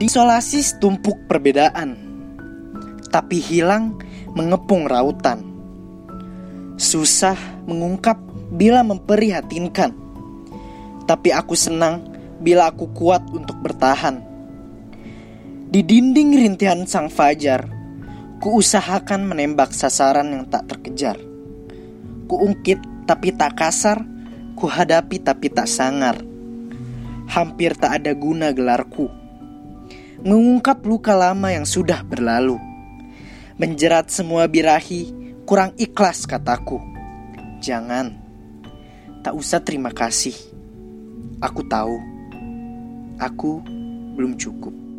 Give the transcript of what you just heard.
Disolasi setumpuk perbedaan, tapi hilang mengepung rautan. Susah mengungkap bila memprihatinkan, tapi aku senang bila aku kuat untuk bertahan. Di dinding rintihan sang fajar, ku usahakan menembak sasaran yang tak terkejar. Ku ungkit tapi tak kasar, ku hadapi tapi tak sangar. Hampir tak ada guna gelarku mengungkap luka lama yang sudah berlalu. Menjerat semua birahi, kurang ikhlas kataku. Jangan, tak usah terima kasih. Aku tahu, aku belum cukup.